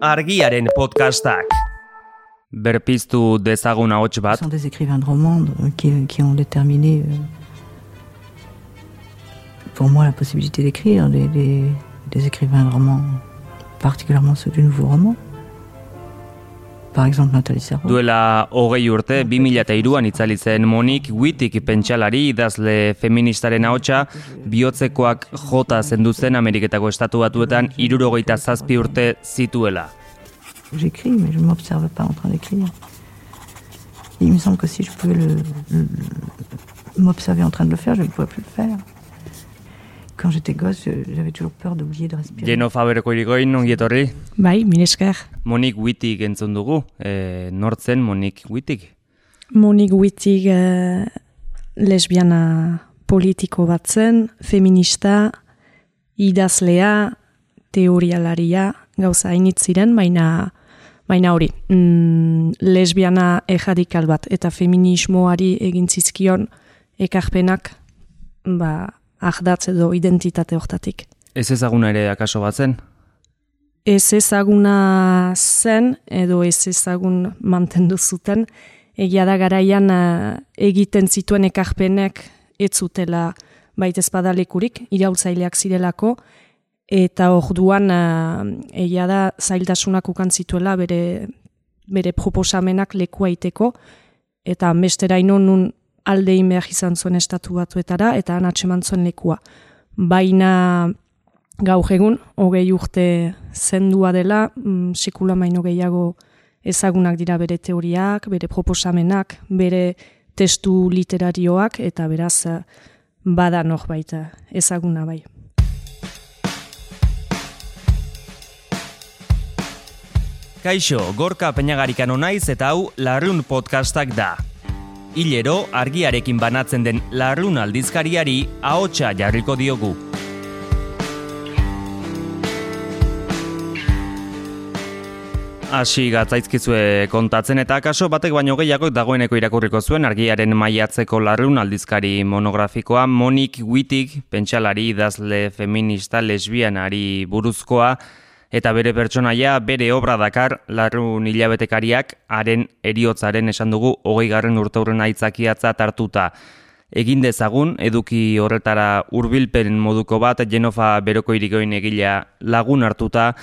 argiaren podcastak. Berpiztu dezagun ahots bat. Ce sont des écrivains de romans euh, qui, qui ont déterminé euh, pour moi la possibilité d'écrire des, des, des écrivains de romans, particulièrement ceux du nouveau roman. Par exemple, Nathalie Serrault. Duela hogei urte, 2002an itzali zen Monik Wittig pentsalari idazle feministaren ahotsa bihotzekoak jota zenduzen Ameriketako estatu batuetan irurogeita zazpi urte zituela. J'écris, mais je ne m'observe pas en train d'écrire. Il me semble que si je pouvais le, le- le- m'observer en train de le faire, je ne pourrais plus le faire. Quand j'étais gosse, j'avais toujours peur d'oublier de respirer. Jeno Faberko irigoin, ongi etorri. Bai, minesker. Monik Wittig entzun dugu. E, nortzen Monik Wittig? Monik Wittig eh, lesbiana politiko bat zen, feminista, idazlea, teorialaria, gauza hainitz ziren, baina baina hori, mm, lesbiana erradikal bat eta feminismoari egin zizkion ekarpenak ba, ahdatz edo identitate hortatik. Ez ezaguna ere akaso bat zen? ez ezaguna zen edo ez ezagun mantendu zuten, egia da garaian eh, egiten zituen ekarpenek ez zutela baita espadalekurik, iraultzaileak zirelako, eta orduan uh, egia da zailtasunak ukan zituela bere, bere proposamenak leku aiteko, eta besteraino nun aldein behar izan zuen estatu batuetara, eta han atseman zuen lekua. Baina gaur egun, hogei urte zendua dela, mm, sekula maino gehiago ezagunak dira bere teoriak, bere proposamenak, bere testu literarioak, eta beraz bada norbait ezaguna bai. Kaixo, gorka peñagarikan naiz eta hau Larrun podcastak da. Hilero, argiarekin banatzen den Larrun aldizkariari ahotsa jarriko diogu. Hasi gatzaizkizue kontatzen eta kaso batek baino gehiago dagoeneko irakurriko zuen argiaren maiatzeko larrun aldizkari monografikoa Monik Wittig, pentsalari idazle feminista lesbianari buruzkoa eta bere pertsonaia bere obra dakar larrun hilabetekariak haren eriotzaren esan dugu hogei garren urtaurren aitzakiatza hartuta. Egin dezagun, eduki horretara hurbilpen moduko bat, Genofa beroko irigoin egila lagun hartuta,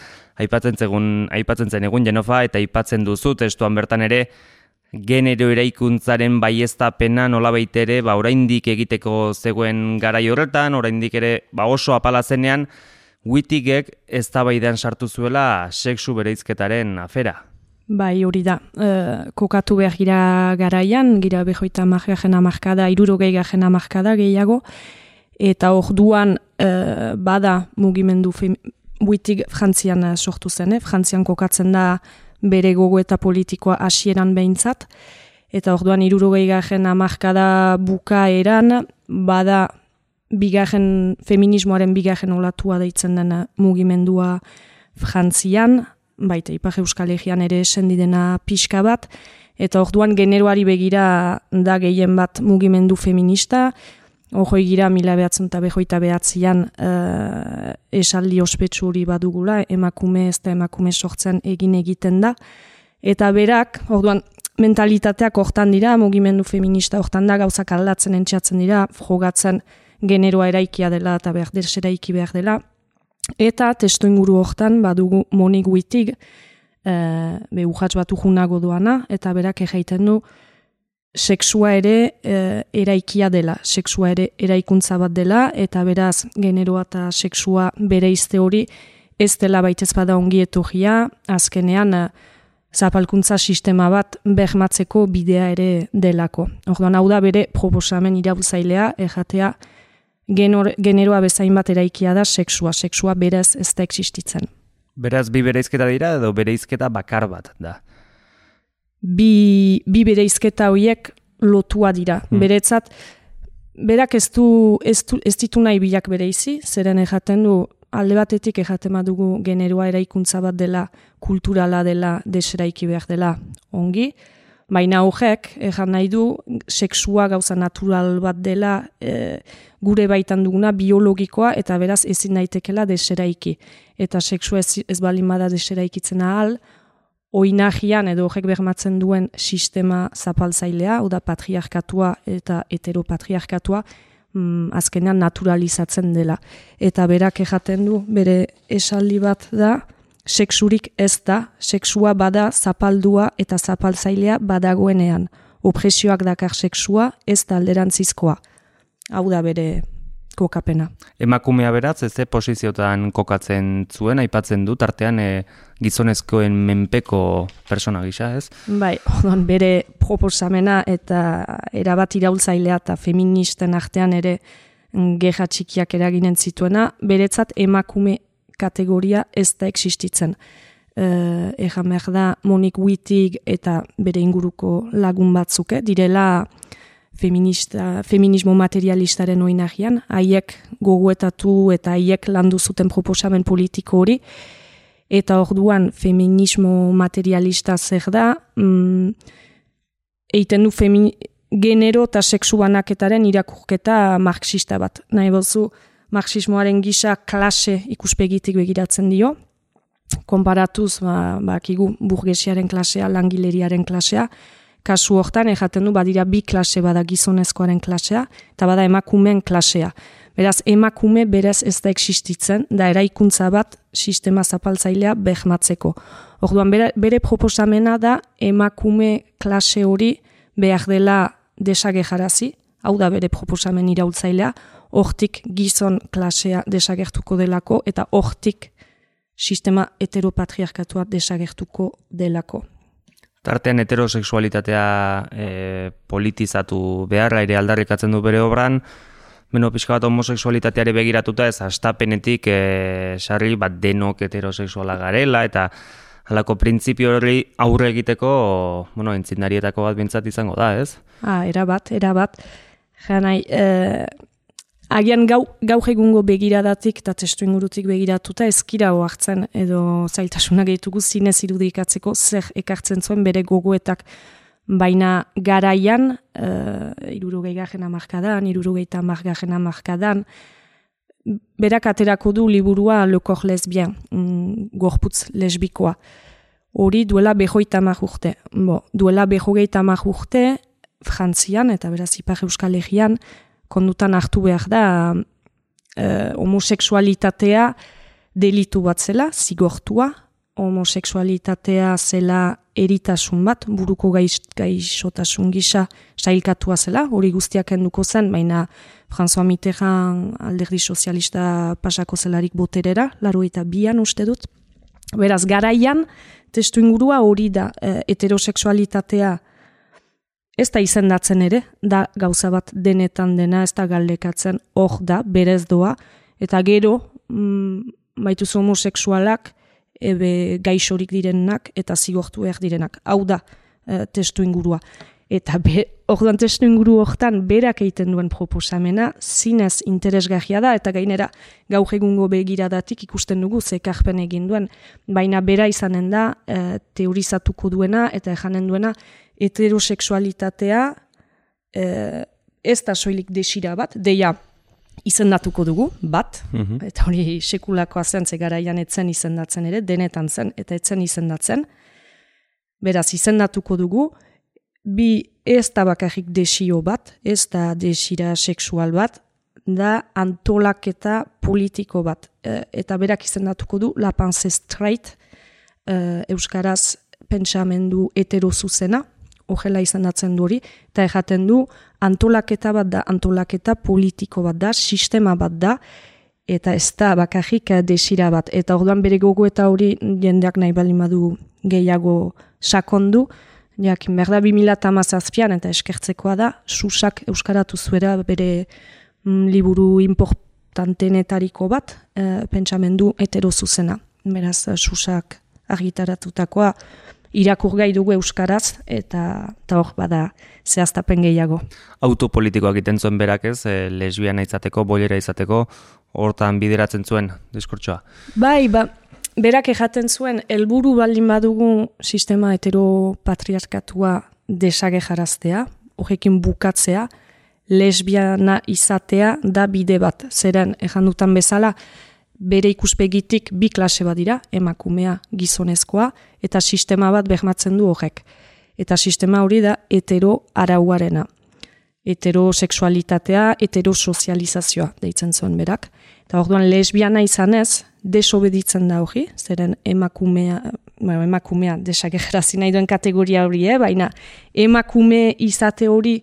aipatzen zegun, aipatzen zen egun Genofa, eta aipatzen duzu testuan bertan ere, genero eraikuntzaren baieztapena nola ere, ba, oraindik egiteko zegoen garai horretan, oraindik ere ba, oso apala zenean, Wittigek ez sartu zuela sexu bereizketaren afera. Bai, hori da. E, kokatu behar gira garaian, gira behoita margajen amarkada, irurogei gajen amarkada gehiago, eta orduan e, bada mugimendu buitik frantzian eh, sortu zen, eh? frantzian kokatzen da bere gogo eta politikoa hasieran behintzat, eta orduan irurogei gajen amarkada bukaeran, bada bigarren feminismoaren bigarren olatua deitzen den mugimendua frantzian, baita Ipar Euskal Herrian ere esendi dena pixka bat, eta orduan generoari begira da gehien bat mugimendu feminista, Hojoi gira mila behatzen eta behoita behatzean uh, esaldi ospetsu hori badugula, emakume ez da emakume sortzen egin egiten da. Eta berak, orduan, mentalitateak hortan dira, mugimendu feminista hortan da, gauzak aldatzen entxatzen dira, frogatzen generoa eraikia dela eta behar des eraiki behar dela. Eta testu inguru hortan badugu monik guitig, uh, be urratz batu junago doana, eta berak egeiten du, sexua ere e, eraikia dela, sexua ere eraikuntza bat dela, eta beraz generoa eta sexua bere izte hori ez dela baitez bada ongi etorria, azkenean e, zapalkuntza sistema bat behmatzeko bidea ere delako. Orduan hau da bere proposamen iraultzailea, erratea genor, generoa bezain bat eraikia da sexua, sexua berez ez da existitzen. Beraz, bi bereizketa dira edo bereizketa bakar bat da. bi, bi bereizketa horiek lotua dira. Hmm. Beretzat, berak ez, du, ez, du, ez ditu nahi bilak bereizi, zeren ejaten du, alde batetik ejaten dugu generoa eraikuntza bat dela, kulturala dela, deseraiki behar dela ongi, Baina horrek, ejan nahi du, seksua gauza natural bat dela e, gure baitan duguna biologikoa eta beraz ezin daitekela deseraiki. Eta seksua ez, ez balin bada deseraikitzen ahal, oinagian edo horrek bermatzen duen sistema zapaltzailea, oda patriarkatua eta heteropatriarkatua, mm, azkenean naturalizatzen dela. Eta berak ejaten du, bere esaldi bat da, seksurik ez da, seksua bada zapaldua eta zapaltzailea badagoenean. Opresioak dakar seksua ez da alderantzizkoa. Hau da bere kokapena. Emakumea beratz, ez posiziotan kokatzen zuen, aipatzen dut, artean e, gizonezkoen menpeko persona gisa, ez? Bai, odon, bere proposamena eta erabat iraultzailea eta feministen artean ere mm, geha txikiak eraginen zituena, beretzat emakume kategoria ez da existitzen. Uh, Ejan behar da, Monik Wittig eta bere inguruko lagun batzuke, direla feminista, feminismo materialistaren oinagian, haiek goguetatu eta haiek landu zuten proposamen politiko hori, eta orduan feminismo materialista zer da, mm, eiten du femi, genero eta seksu banaketaren irakurketa marxista bat. Nahi bozu, marxismoaren gisa klase ikuspegitik begiratzen dio, konparatuz, ba, bakigu burgesiaren klasea, langileriaren klasea, kasu hortan ejaten du badira bi klase bada gizonezkoaren klasea, eta bada emakumeen klasea. Beraz, emakume berez ez da existitzen, da eraikuntza bat sistema zapaltzailea behmatzeko. Orduan, bere, bere proposamena da emakume klase hori behar dela desage jarazi, hau da bere proposamen iraultzailea, hortik gizon klasea desagertuko delako eta hortik sistema heteropatriarkatua desagertuko delako. Tartean heterosexualitatea e, politizatu beharra ere aldarrikatzen du bere obran, beno pixka bat homosexualitateari begiratuta ez astapenetik e, sarri bat denok heterosexuala garela eta halako printzipio hori aurre egiteko, bueno, entzindarietako bat bintzat izango da, ez? Ah, era bat, era bat. Janai, e, Agian gau, gau egungo begiradatik eta testu ingurutik begiratuta ezkira hartzen edo zailtasuna gehitugu zinez irudikatzeko zer ekartzen zuen bere gogoetak baina garaian, uh, irurugei garen amarkadan, irurugei tamar amarkadan, berak aterako du liburua lekor lesbien, mm, gorputz lesbikoa. Hori duela behoita urte. Bo, duela behogeita urte, Frantzian eta beraz Ipar Euskal Herrian, kondutan hartu behar da uh, homoseksualitatea delitu bat zela, zigortua, homoseksualitatea zela eritasun bat, buruko gaixotasun gisa sailkatua zela, hori guztiak enduko zen, baina François Mitterrand alderdi sozialista pasako zelarik boterera, laro eta bian uste dut. Beraz, garaian, testu ingurua hori da, uh, heteroseksualitatea Ez da izendatzen ere, da gauza bat denetan dena, ez da galdekatzen, hor da, berez doa, eta gero, mm, baitu homoseksualak, ebe gaixorik direnak, eta zigortu behar direnak. Hau da, e, testu ingurua. Eta hor testu inguru hortan, berak egiten duen proposamena, zinez interesgahia da, eta gainera, gaur egungo begiradatik ikusten dugu, zekarpen egin duen, baina bera izanen da, e, teorizatuko duena, eta ejanen duena, heterosexualitatea eh, ez da soilik desira bat, deia izendatuko dugu, bat, mhm. eta hori sekulakoa zen, garaian etzen izendatzen ere, denetan zen, eta etzen izendatzen, beraz izendatuko dugu, bi ez da bakarrik desio bat, ez da desira sexual bat, da antolaketa politiko bat, e, eta berak izendatuko du, la panse straight, e, euskaraz pentsamendu heterozuzena, horrela izan datzen du hori, eta erraten du antolaketa bat da, antolaketa politiko bat da, sistema bat da, eta ez da bakarrik desira bat. Eta orduan bere gogo eta hori jendeak nahi bali madu gehiago sakondu, jakin behar da 2000 eta eskertzekoa da, susak euskaratu zuera bere mm, liburu importantenetariko bat, e, pentsamendu heterozuzena. Beraz, susak argitaratutakoa, irakurgai dugu euskaraz eta ta hor bada zehaztapen gehiago. Autopolitikoak egiten zuen berak ez, e, lesbiana izateko, bolera izateko, hortan bideratzen zuen diskurtsoa. Bai, ba, berak ejaten zuen helburu baldin badugu sistema heteropatriarkatua desage jaraztea, horrekin bukatzea, lesbiana izatea da bide bat. Zeren, ejan dutan bezala, bere ikuspegitik bi klase bat dira, emakumea gizonezkoa, eta sistema bat behmatzen du horrek. Eta sistema hori da hetero arauarena. Heterosexualitatea, heterosozializazioa deitzen zuen berak. Eta orduan lesbiana izanez, desobeditzen da hori, zeren emakumea, ba, emakumea desagerrazi nahi duen kategoria hori, eh? baina emakume izate hori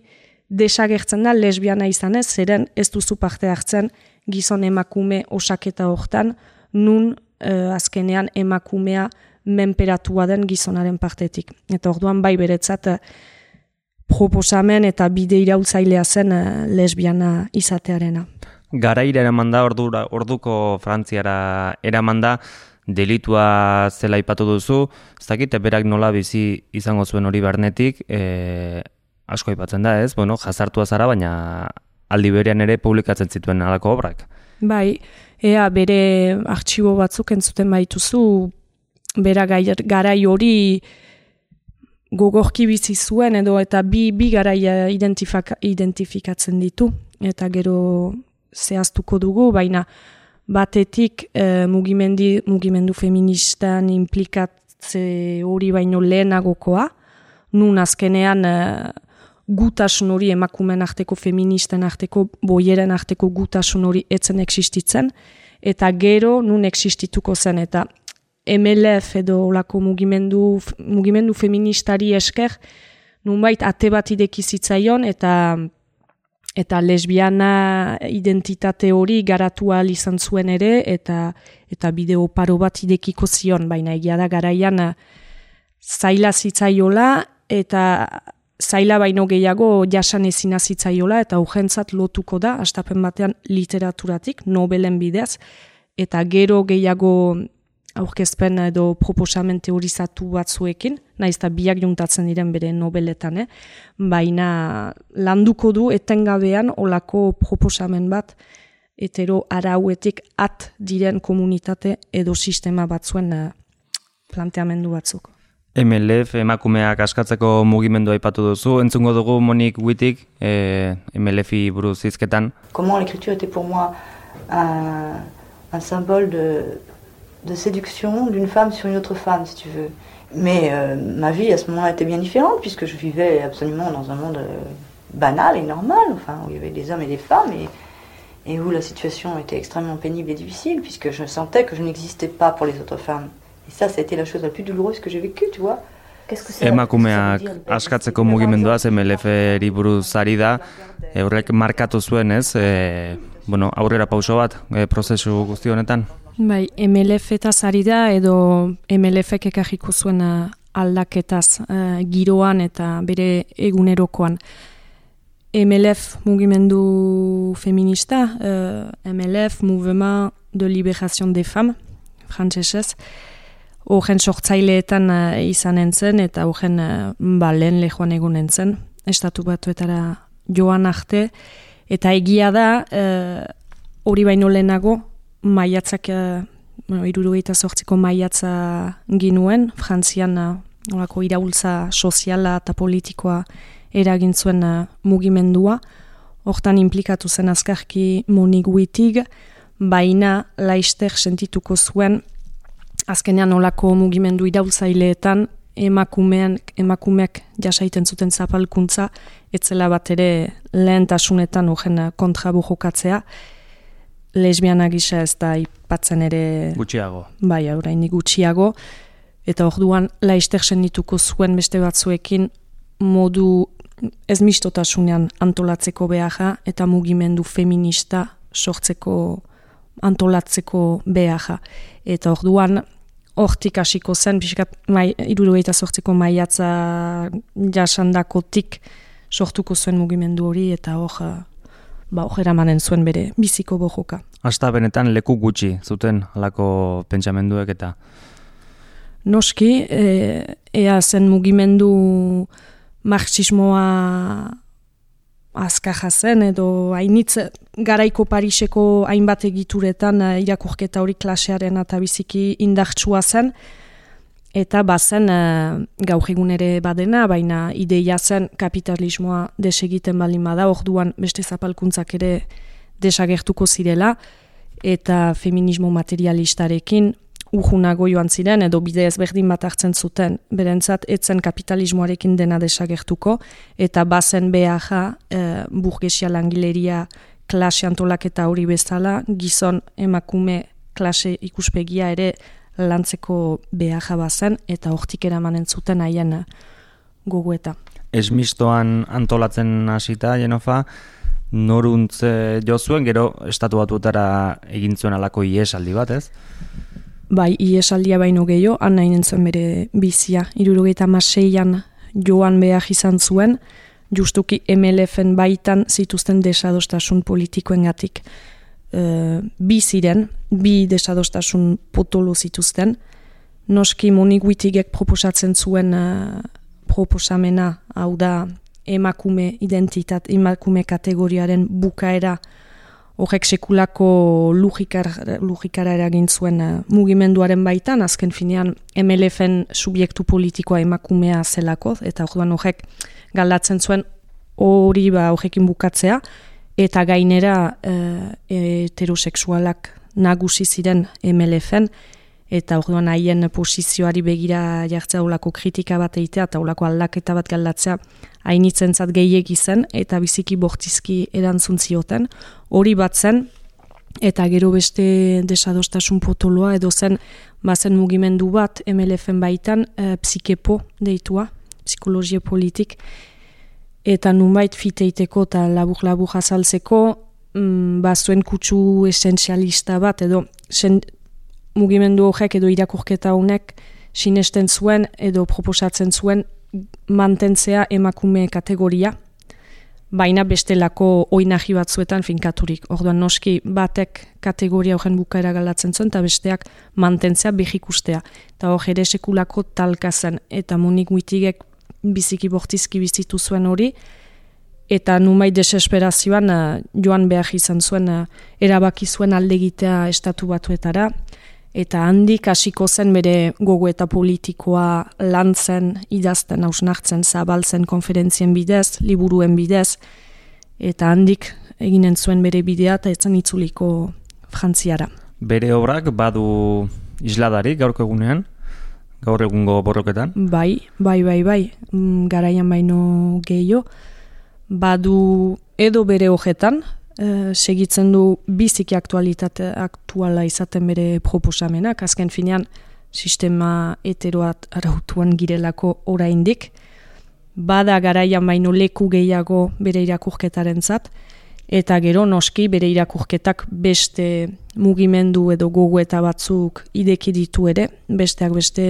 desagertzen da lesbiana izanez, zeren ez duzu parte hartzen gizon emakume osaketa hortan, nun uh, azkenean emakumea menperatua den gizonaren partetik. Eta orduan bai beretzat uh, proposamen eta bide irautzailea zen uh, lesbiana izatearena. Garaira eraman da, ordura, orduko frantziara eraman da, delitua zela ipatu duzu, ez dakit, berak nola bizi izango zuen hori barnetik, e, asko aipatzen da ez, bueno, jazartua zara, baina aldi berean ere publikatzen zituen alako obrak. Bai, ea bere artxibo batzuk entzuten baituzu, bera garai hori gogorki bizi zuen edo eta bi, bi garaia identifikatzen ditu, eta gero zehaztuko dugu, baina batetik e, mugimendi, mugimendu feministan implikatze hori baino lehenagokoa, nun azkenean eh, gutasun hori emakumen arteko feministen arteko boieren arteko gutasun hori etzen existitzen eta gero nun existituko zen eta MLF edo olako mugimendu, mugimendu feministari esker nunbait ate bat idekizitzaion eta eta lesbiana identitate hori garatu izan zuen ere eta eta bideo paro bat idekiko zion baina egia da garaian zaila zitzaiola eta zaila baino gehiago jasan ezina zitzaiola eta urgentzat lotuko da, astapen batean literaturatik, nobelen bidez, eta gero gehiago aurkezpen edo proposamen teorizatu batzuekin, naiz eta biak juntatzen diren bere nobeletan, eh? baina landuko du etengabean olako proposamen bat etero arauetik at diren komunitate edo sistema batzuen eh, planteamendu batzuk. MLF emakumeak askatzeko mugimendu aipatu duzu, entzungo dugu Monik Wittig, MLF-i buruz. Comment l'écriture était pour moi un, un symbole de, séduction d'une femme sur une autre femme, si tu veux. Mais euh, ma vie à ce moment-là était bien différente, puisque je vivais absolument dans un monde euh, banal et normal, enfin, où il y avait des hommes et des femmes, et où la situation était extrêmement pénible et difficile, puisque je sentais que je n'existais pas pour les autres femmes. Et ça, été la chose la plus douloureuse que j'ai vécue, tu vois. Emakumeak askatzeko mugimendua MLF-eri buruz ari da, eurrek markatu zuen ez, e, bueno, aurrera pauso bat, e, prozesu guzti honetan? Bai, MLF eta zari da, edo MLF-ek ekajiko zuen aldaketaz e, giroan eta bere egunerokoan. MLF mugimendu feminista, e, MLF, Mouvement de Libération des Femmes, frantzesez, Horren sortzaileetan uh, izan entzen eta horren uh, ba, lehen lehoan egun entzen, estatu batuetara joan arte. Eta egia da, uh, hori baino lehenago, maiatzak, uh, iruru eta sortziko maiatza ginuen, frantzian uh, iraultza soziala eta politikoa eragin zuen uh, mugimendua. Hortan implikatu zen azkarki monik guitig, baina laister sentituko zuen azkenean olako mugimendu idautzaileetan emakumean emakumeak jasaiten zuten zapalkuntza etzela bat ere lehentasunetan ugen kontra jokatzea. Lesbiana gisa ez da ipatzen ere gutxiago. Bai oraindik gutxiago. Eta orduan laister dituko zuen beste batzuekin modu ez mistotasunean antolatzeko beharra eta mugimendu feminista sortzeko antolatzeko beharra. Eta orduan, hortik hasiko zen, biskat, mai, eta sortzeko maiatza jasandakotik sortuko zuen mugimendu hori, eta hor, ba, hor eramanen zuen bere biziko bojoka. Asta benetan leku gutxi zuten alako pentsamenduek eta? Noski, e, ea zen mugimendu marxismoa azkaja zen edo hainitz garaiko Pariseko hainbat egituretan uh, irakurketa hori klasearen eta biziki indartsua zen. Eta bazen e, gaur egun ere badena, baina ideia zen kapitalismoa desegiten baldin bada, orduan beste zapalkuntzak ere desagertuko zirela, eta feminismo materialistarekin urjunago joan ziren, edo bide ezberdin bat hartzen zuten, berentzat etzen kapitalismoarekin dena desagertuko, eta bazen behaja e, burgesia langileria klase antolaketa hori bezala, gizon emakume klase ikuspegia ere lantzeko behaja bazen, eta hortik eramanen zuten haien gogueta. Ez mistoan antolatzen hasita, Jenofa, noruntze jo zuen, gero estatu batuetara egin zuen alako iesaldi bat, ez? Bai, iesaldia baino gehiago, han nahi nintzen bere bizia. Irurogeita maseian joan behar izan zuen, justuki MLF-en baitan zituzten desadostasun politikoen gatik. E, bi ziren, bi desadostasun potolo zituzten. Noski monik proposatzen zuen uh, proposamena, hau da emakume identitat, emakume kategoriaren bukaera horrek sekulako lugikar, lugikara eragin zuen uh, mugimenduaren baitan, azken finean MLF-en subiektu politikoa emakumea zelako, eta horrek galdatzen zuen hori ba horrekin bukatzea, eta gainera uh, heterosexualak nagusi ziren MLF-en, eta orduan haien posizioari begira jartzea ulako kritika bat eitea eta ulako aldaketa bat galdatzea hainitzen zat gehiek zen eta biziki bortizki erantzun zioten. Hori bat zen eta gero beste desadostasun potoloa edo zen bazen mugimendu bat MLF-en baitan e, psikepo deitua, psikologia politik eta nunbait fiteiteko eta labur-labur azaltzeko mm, bazuen kutsu esenzialista bat edo sen, mugimendu horrek edo irakurketa honek sinesten zuen edo proposatzen zuen mantentzea emakume kategoria, baina bestelako oinahi batzuetan finkaturik. Orduan noski batek kategoria horren bukaera galatzen zuen, eta besteak mantentzea behikustea. Eta hor ere sekulako talkazen, eta munik muitigek biziki bortizki bizitu zuen hori, eta numai desesperazioan uh, joan behar izan zuen, uh, erabaki zuen aldegitea estatu batuetara, eta handik hasiko zen bere gogo eta politikoa lantzen, idazten, hausnartzen, zabaltzen konferentzien bidez, liburuen bidez, eta handik eginen zuen bere bidea eta etzen itzuliko frantziara. Bere obrak badu isladarik gaurko egunean, gaur egungo borroketan? Bai, bai, bai, bai, mm, garaian baino gehiago, badu edo bere hojetan, Eh, segitzen du biziki aktualitate aktuala izaten bere proposamenak, azken finean sistema heteroat arautuan girelako oraindik, bada garaian baino leku gehiago bere irakurketaren zat, eta gero noski bere irakurketak beste mugimendu edo gogo eta batzuk ideki ditu ere, besteak beste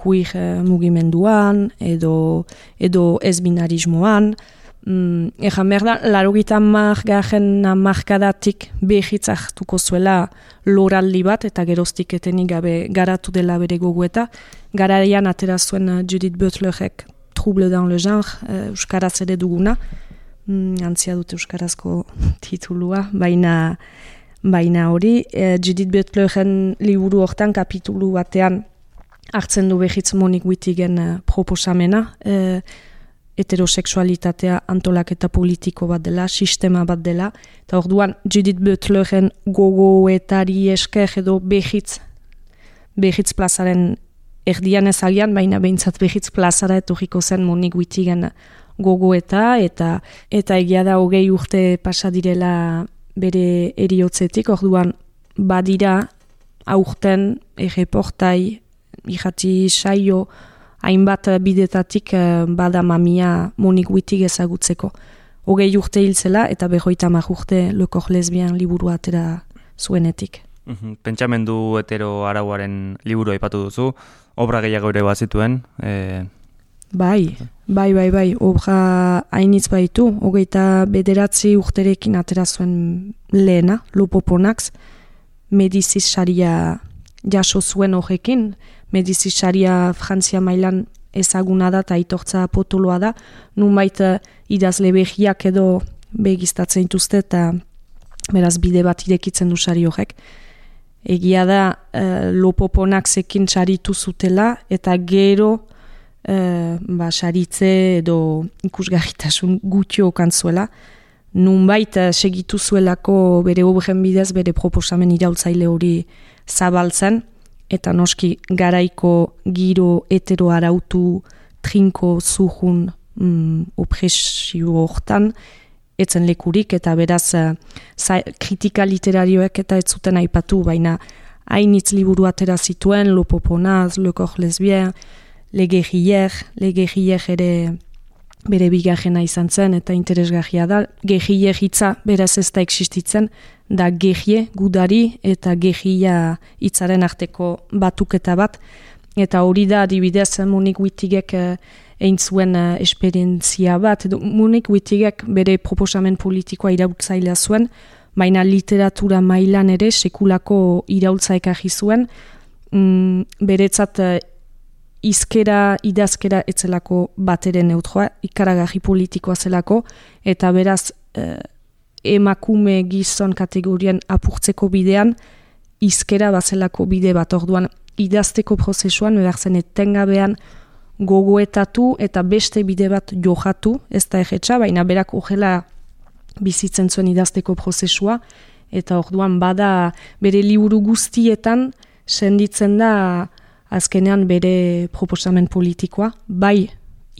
kuir eh, mugimenduan edo, edo ezbinarismoan, mm, Ejan behar da, laro gita margarren markadatik behitzartuko zuela loraldi bat, eta geroztik etenik gabe garatu dela bere gogueta. Garaian atera zuen uh, Judith Butlerek Trouble dans le genre, uh, Euskaraz ere duguna, mm, antzia dute Euskarazko titulua, baina baina hori, uh, Judith Butleren liburu hortan kapitulu batean hartzen du behitz monik witigen uh, proposamena, uh, heterosexualitatea antolaketa politiko bat dela, sistema bat dela, eta orduan Judith Butleren gogoetari esker edo behitz, behitz plazaren erdian ezagian, baina behintzat behitz plazara etorriko zen monik witigen gogoeta, eta eta egia da hogei urte pasa direla bere eriotzetik, orduan badira aurten erreportai, ihati saio, hainbat bidetatik uh, bada mamia monik witig ezagutzeko. Hogei urte hil zela eta behoita urte lokor lesbian liburu atera zuenetik. Mhm, pentsamendu hetero arauaren liburu aipatu duzu, obra gehiago ere bazituen. E... Bai, bai, bai, bai, obra hainitz baitu, hogeita bederatzi urterekin atera zuen lehena, lopoponax, mediziz saria jaso zuen horrekin, medizisaria Frantzia mailan ezaguna da eta aitortza potoloa da, nun baita eh, idazle behiak edo begiztatzen dituzte eta beraz bide bat irekitzen du sari horrek. egia da e, lopoponak zekin saritu zutela eta gero e, ba, saritze edo ikusgarritasun gutio kantzuela. Nunbait segitu zuelako bere obren bidez bere proposamen irautzaile hori zabaltzen eta noski garaiko giro hetero arautu trinko zuhun mm, opresio hortan etzen lekurik. Eta beraz uh, kritika literarioek eta ez zuten aipatu, baina hainitz liburu atera zituen, Lo Poponaz, Le Cor Lesbien, Le Guerrier, Le Guerrier ere bere bigarrena izan zen eta interesgarria da. Guerrier hitza beraz ez da existitzen, da Guerrier gudari eta Guerria hitzaren arteko batuketa bat, eta hori da adibidez Monik Wittigek uh, egin zuen uh, esperientzia bat, edo Monik Wittigek bere proposamen politikoa irautzailea zuen, baina literatura mailan ere sekulako irautza ekarri zuen, mm, beretzat uh, izkera idazkera etzelako bateren neutroa, ikaragarri politikoa zelako, eta beraz emakume gizon kategorien apurtzeko bidean, izkera bazelako bide bat. Orduan idazteko prozesuan, behar zen etengabean gogoetatu eta beste bide bat johatu, ez da egetxa, baina berak ogela bizitzen zuen idazteko prozesua, eta orduan bada bere liburu guztietan senditzen da azkenean bere proposamen politikoa, bai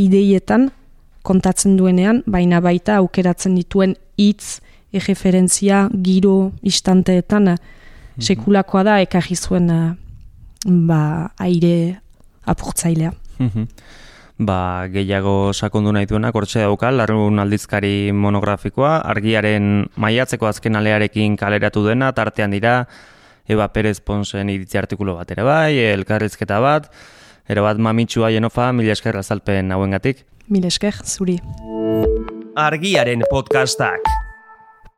ideietan kontatzen duenean, baina baita aukeratzen dituen hitz, erreferentzia, giro, istanteetan, mm sekulakoa da, ekarri zuen ba, aire apurtzailea. Mhm. ba, gehiago sakondu nahi duena, kortxe dauka, larun aldizkari monografikoa, argiaren maiatzeko azken alearekin kaleratu dena, tartean dira, Eba Perez Ponsen iritzi artikulo bat ere bai, elkarrizketa bat, ere bat mamitsua jenofa, mila esker azalpen hauen gatik. Mila esker, zuri. Argiaren podcastak.